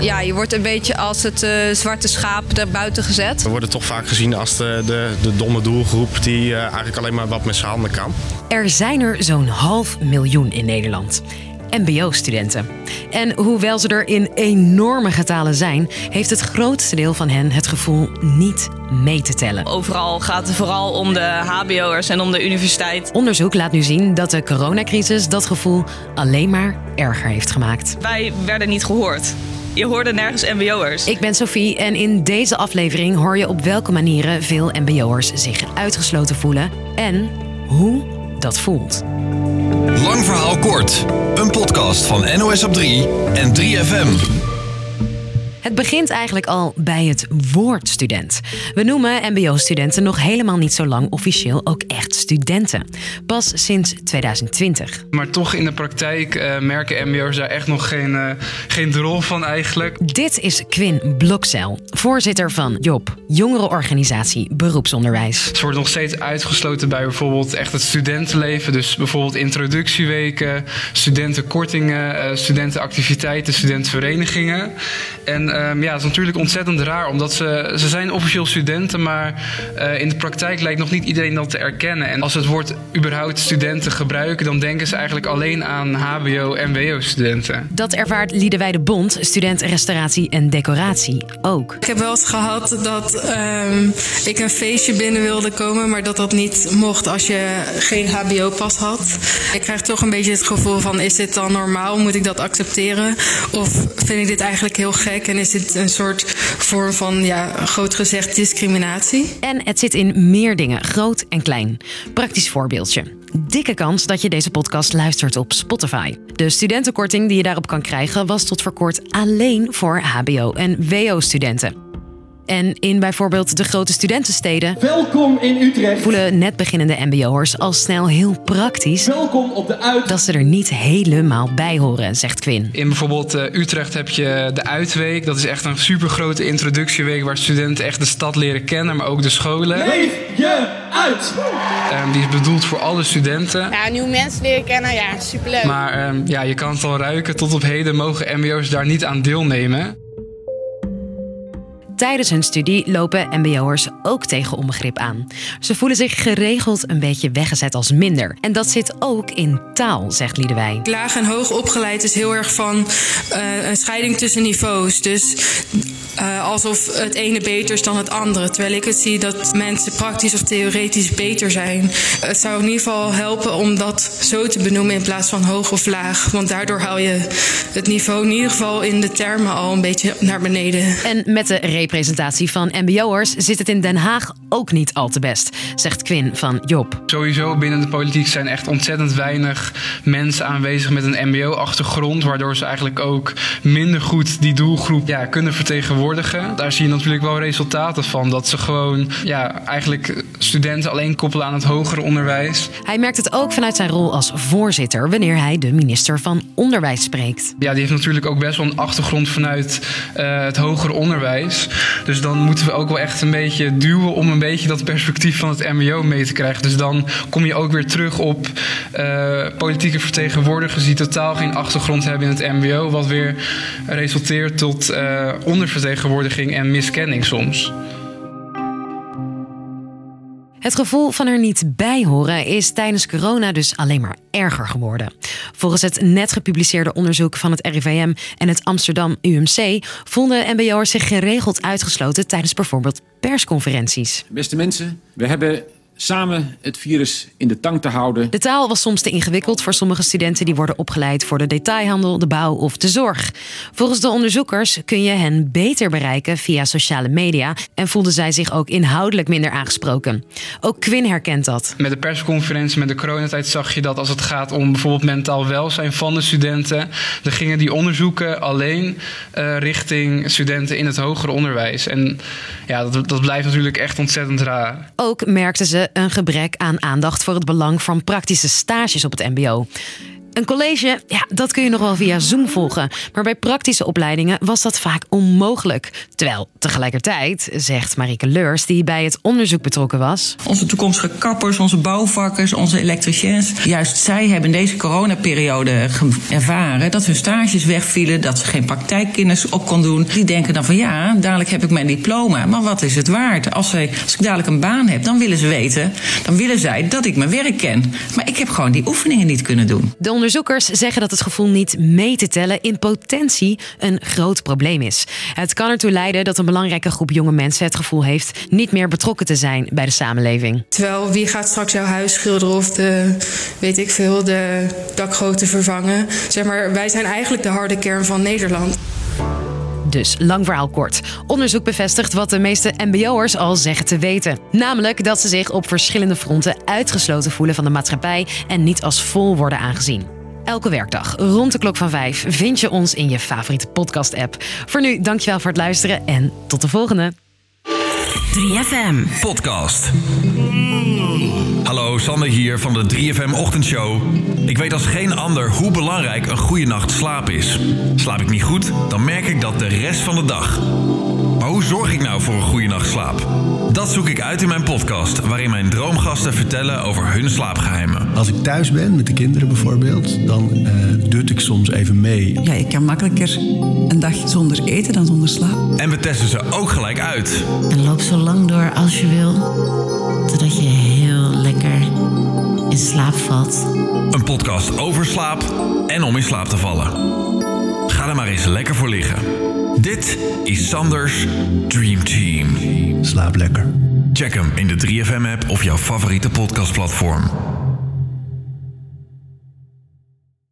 ja, je wordt een beetje als het uh, zwarte schaap daarbuiten gezet. We worden toch vaak gezien als de, de, de domme doelgroep die uh, eigenlijk alleen maar wat met zijn handen kan. Er zijn er zo'n half miljoen in Nederland. MBO-studenten. En hoewel ze er in enorme getalen zijn, heeft het grootste deel van hen het gevoel niet mee te tellen. Overal gaat het vooral om de HBO'ers en om de universiteit. Onderzoek laat nu zien dat de coronacrisis dat gevoel alleen maar erger heeft gemaakt. Wij werden niet gehoord. Je hoorde nergens MBO'ers. Ik ben Sophie en in deze aflevering hoor je op welke manieren veel MBO'ers zich uitgesloten voelen en hoe dat voelt. Lang verhaal kort. Een podcast van NOS op 3 en 3FM. Het begint eigenlijk al bij het woord student. We noemen MBO-studenten nog helemaal niet zo lang officieel ook echt studenten. Pas sinds 2020. Maar toch in de praktijk uh, merken MBO's daar echt nog geen, uh, geen drol van eigenlijk. Dit is Quinn Blokcel, voorzitter van JOB, jongerenorganisatie beroepsonderwijs. Ze wordt nog steeds uitgesloten bij bijvoorbeeld echt het studentenleven. Dus bijvoorbeeld introductieweken, studentenkortingen, uh, studentenactiviteiten, studentenverenigingen. En um, ja, het is natuurlijk ontzettend raar, omdat ze, ze zijn officieel studenten, maar uh, in de praktijk lijkt nog niet iedereen dat te erkennen. En als ze het woord überhaupt studenten gebruiken, dan denken ze eigenlijk alleen aan HBO- en WO-studenten. Dat ervaart Liedewij Bond, student restauratie en decoratie, ook. Ik heb wel eens gehad dat um, ik een feestje binnen wilde komen, maar dat dat niet mocht als je geen HBO-pas had. Ik krijg toch een beetje het gevoel van: is dit dan normaal? Moet ik dat accepteren? Of vind ik dit eigenlijk heel gek? En is dit een soort vorm van, ja, groot gezegd, discriminatie? En het zit in meer dingen, groot en klein. Praktisch voorbeeldje. Dikke kans dat je deze podcast luistert op Spotify. De studentenkorting die je daarop kan krijgen was tot voor kort alleen voor HBO- en WO-studenten. En in bijvoorbeeld de grote studentensteden. Welkom in Utrecht. Voelen net beginnende MBO'ers al snel heel praktisch. Welkom op de uit. Dat ze er niet helemaal bij horen, zegt Quinn. In bijvoorbeeld uh, Utrecht heb je de Uitweek. Dat is echt een supergrote introductieweek waar studenten echt de stad leren kennen, maar ook de scholen. Leef je uit! Um, die is bedoeld voor alle studenten. Ja, nieuwe mensen leren kennen, ja, superleuk. Maar um, ja, je kan het al ruiken. Tot op heden mogen MBO'ers daar niet aan deelnemen. Tijdens hun studie lopen MBO'ers ook tegen onbegrip aan. Ze voelen zich geregeld een beetje weggezet als minder. En dat zit ook in taal, zegt Liedewij. Laag en hoog opgeleid is heel erg van uh, een scheiding tussen niveaus. Dus uh, alsof het ene beter is dan het andere. Terwijl ik het zie dat mensen praktisch of theoretisch beter zijn. Het zou in ieder geval helpen om dat zo te benoemen in plaats van hoog of laag. Want daardoor haal je het niveau in ieder geval in de termen al een beetje naar beneden. En met de representatie van MBO'ers zit het in Den Haag ook niet al te best, zegt Quinn van Job. Sowieso binnen de politiek zijn echt ontzettend weinig mensen aanwezig met een MBO-achtergrond. Waardoor ze eigenlijk ook minder goed die doelgroep ja, kunnen vertegenwoordigen. Daar zie je natuurlijk wel resultaten van. Dat ze gewoon ja, eigenlijk studenten alleen koppelen aan het hogere onderwijs. Hij merkt het ook vanuit zijn rol als voorzitter wanneer hij de minister van Onderwijs spreekt. Ja, die heeft natuurlijk ook best wel een achtergrond vanuit uh, het hogere onderwijs. Dus dan moeten we ook wel echt een beetje duwen om een beetje dat perspectief van het MBO mee te krijgen. Dus dan kom je ook weer terug op uh, politieke vertegenwoordigers die totaal geen achtergrond hebben in het MBO. Wat weer resulteert tot uh, ondervertegenwoordiging vertegenwoordiging en miskenning soms. Het gevoel van er niet bij horen is tijdens corona dus alleen maar erger geworden. Volgens het net gepubliceerde onderzoek van het RIVM en het Amsterdam UMC vonden MBO'ers zich geregeld uitgesloten tijdens bijvoorbeeld persconferenties. Beste mensen, we hebben samen het virus in de tang te houden. De taal was soms te ingewikkeld voor sommige studenten die worden opgeleid voor de detailhandel, de bouw of de zorg. Volgens de onderzoekers kun je hen beter bereiken via sociale media en voelden zij zich ook inhoudelijk minder aangesproken. Ook Quinn herkent dat. Met de persconferentie, met de coronatijd zag je dat als het gaat om bijvoorbeeld mentaal welzijn van de studenten, dan gingen die onderzoeken alleen uh, richting studenten in het hoger onderwijs. En ja, dat, dat blijft natuurlijk echt ontzettend raar. Ook merkten ze een gebrek aan aandacht voor het belang van praktische stages op het MBO. Een college, ja, dat kun je nog wel via Zoom volgen. Maar bij praktische opleidingen was dat vaak onmogelijk. Terwijl tegelijkertijd, zegt Marieke Leurs, die bij het onderzoek betrokken was. Onze toekomstige kappers, onze bouwvakkers, onze elektriciens. Juist zij hebben deze coronaperiode ervaren dat hun stages wegvielen, dat ze geen praktijkkennis op kon doen. Die denken dan van ja, dadelijk heb ik mijn diploma, maar wat is het waard? Als, zij, als ik dadelijk een baan heb, dan willen ze weten, dan willen zij dat ik mijn werk ken. Maar ik heb gewoon die oefeningen niet kunnen doen. De onderzoekers zeggen dat het gevoel niet mee te tellen in potentie een groot probleem is. Het kan ertoe leiden dat een belangrijke groep jonge mensen het gevoel heeft niet meer betrokken te zijn bij de samenleving. Terwijl wie gaat straks jouw huis schilderen of de, weet ik veel, de dakgoten vervangen? Zeg maar, wij zijn eigenlijk de harde kern van Nederland. Dus lang verhaal kort. Onderzoek bevestigt wat de meeste MBO'ers al zeggen te weten. Namelijk dat ze zich op verschillende fronten uitgesloten voelen van de maatschappij en niet als vol worden aangezien. Elke werkdag rond de klok van 5 vind je ons in je favoriete podcast-app. Voor nu, dankjewel voor het luisteren en tot de volgende. 3FM Podcast. Hallo, Sander hier van de 3FM Ochtendshow. Ik weet als geen ander hoe belangrijk een goede nacht slaap is. Slaap ik niet goed, dan merk ik dat de rest van de dag. Maar hoe zorg ik nou voor een goede nacht slaap? Dat zoek ik uit in mijn podcast, waarin mijn droomgasten vertellen over hun slaapgeheimen. Als ik thuis ben, met de kinderen bijvoorbeeld, dan uh, dut ik soms even mee. Ja, ik kan makkelijker een dag zonder eten dan zonder slaap. En we testen ze ook gelijk uit. En loop zo lang door als je wil, totdat je heel in slaap valt. Een podcast over slaap en om in slaap te vallen. Ga er maar eens lekker voor liggen. Dit is Sanders Dream Team. Slaap lekker. Check hem in de 3FM-app of jouw favoriete podcastplatform.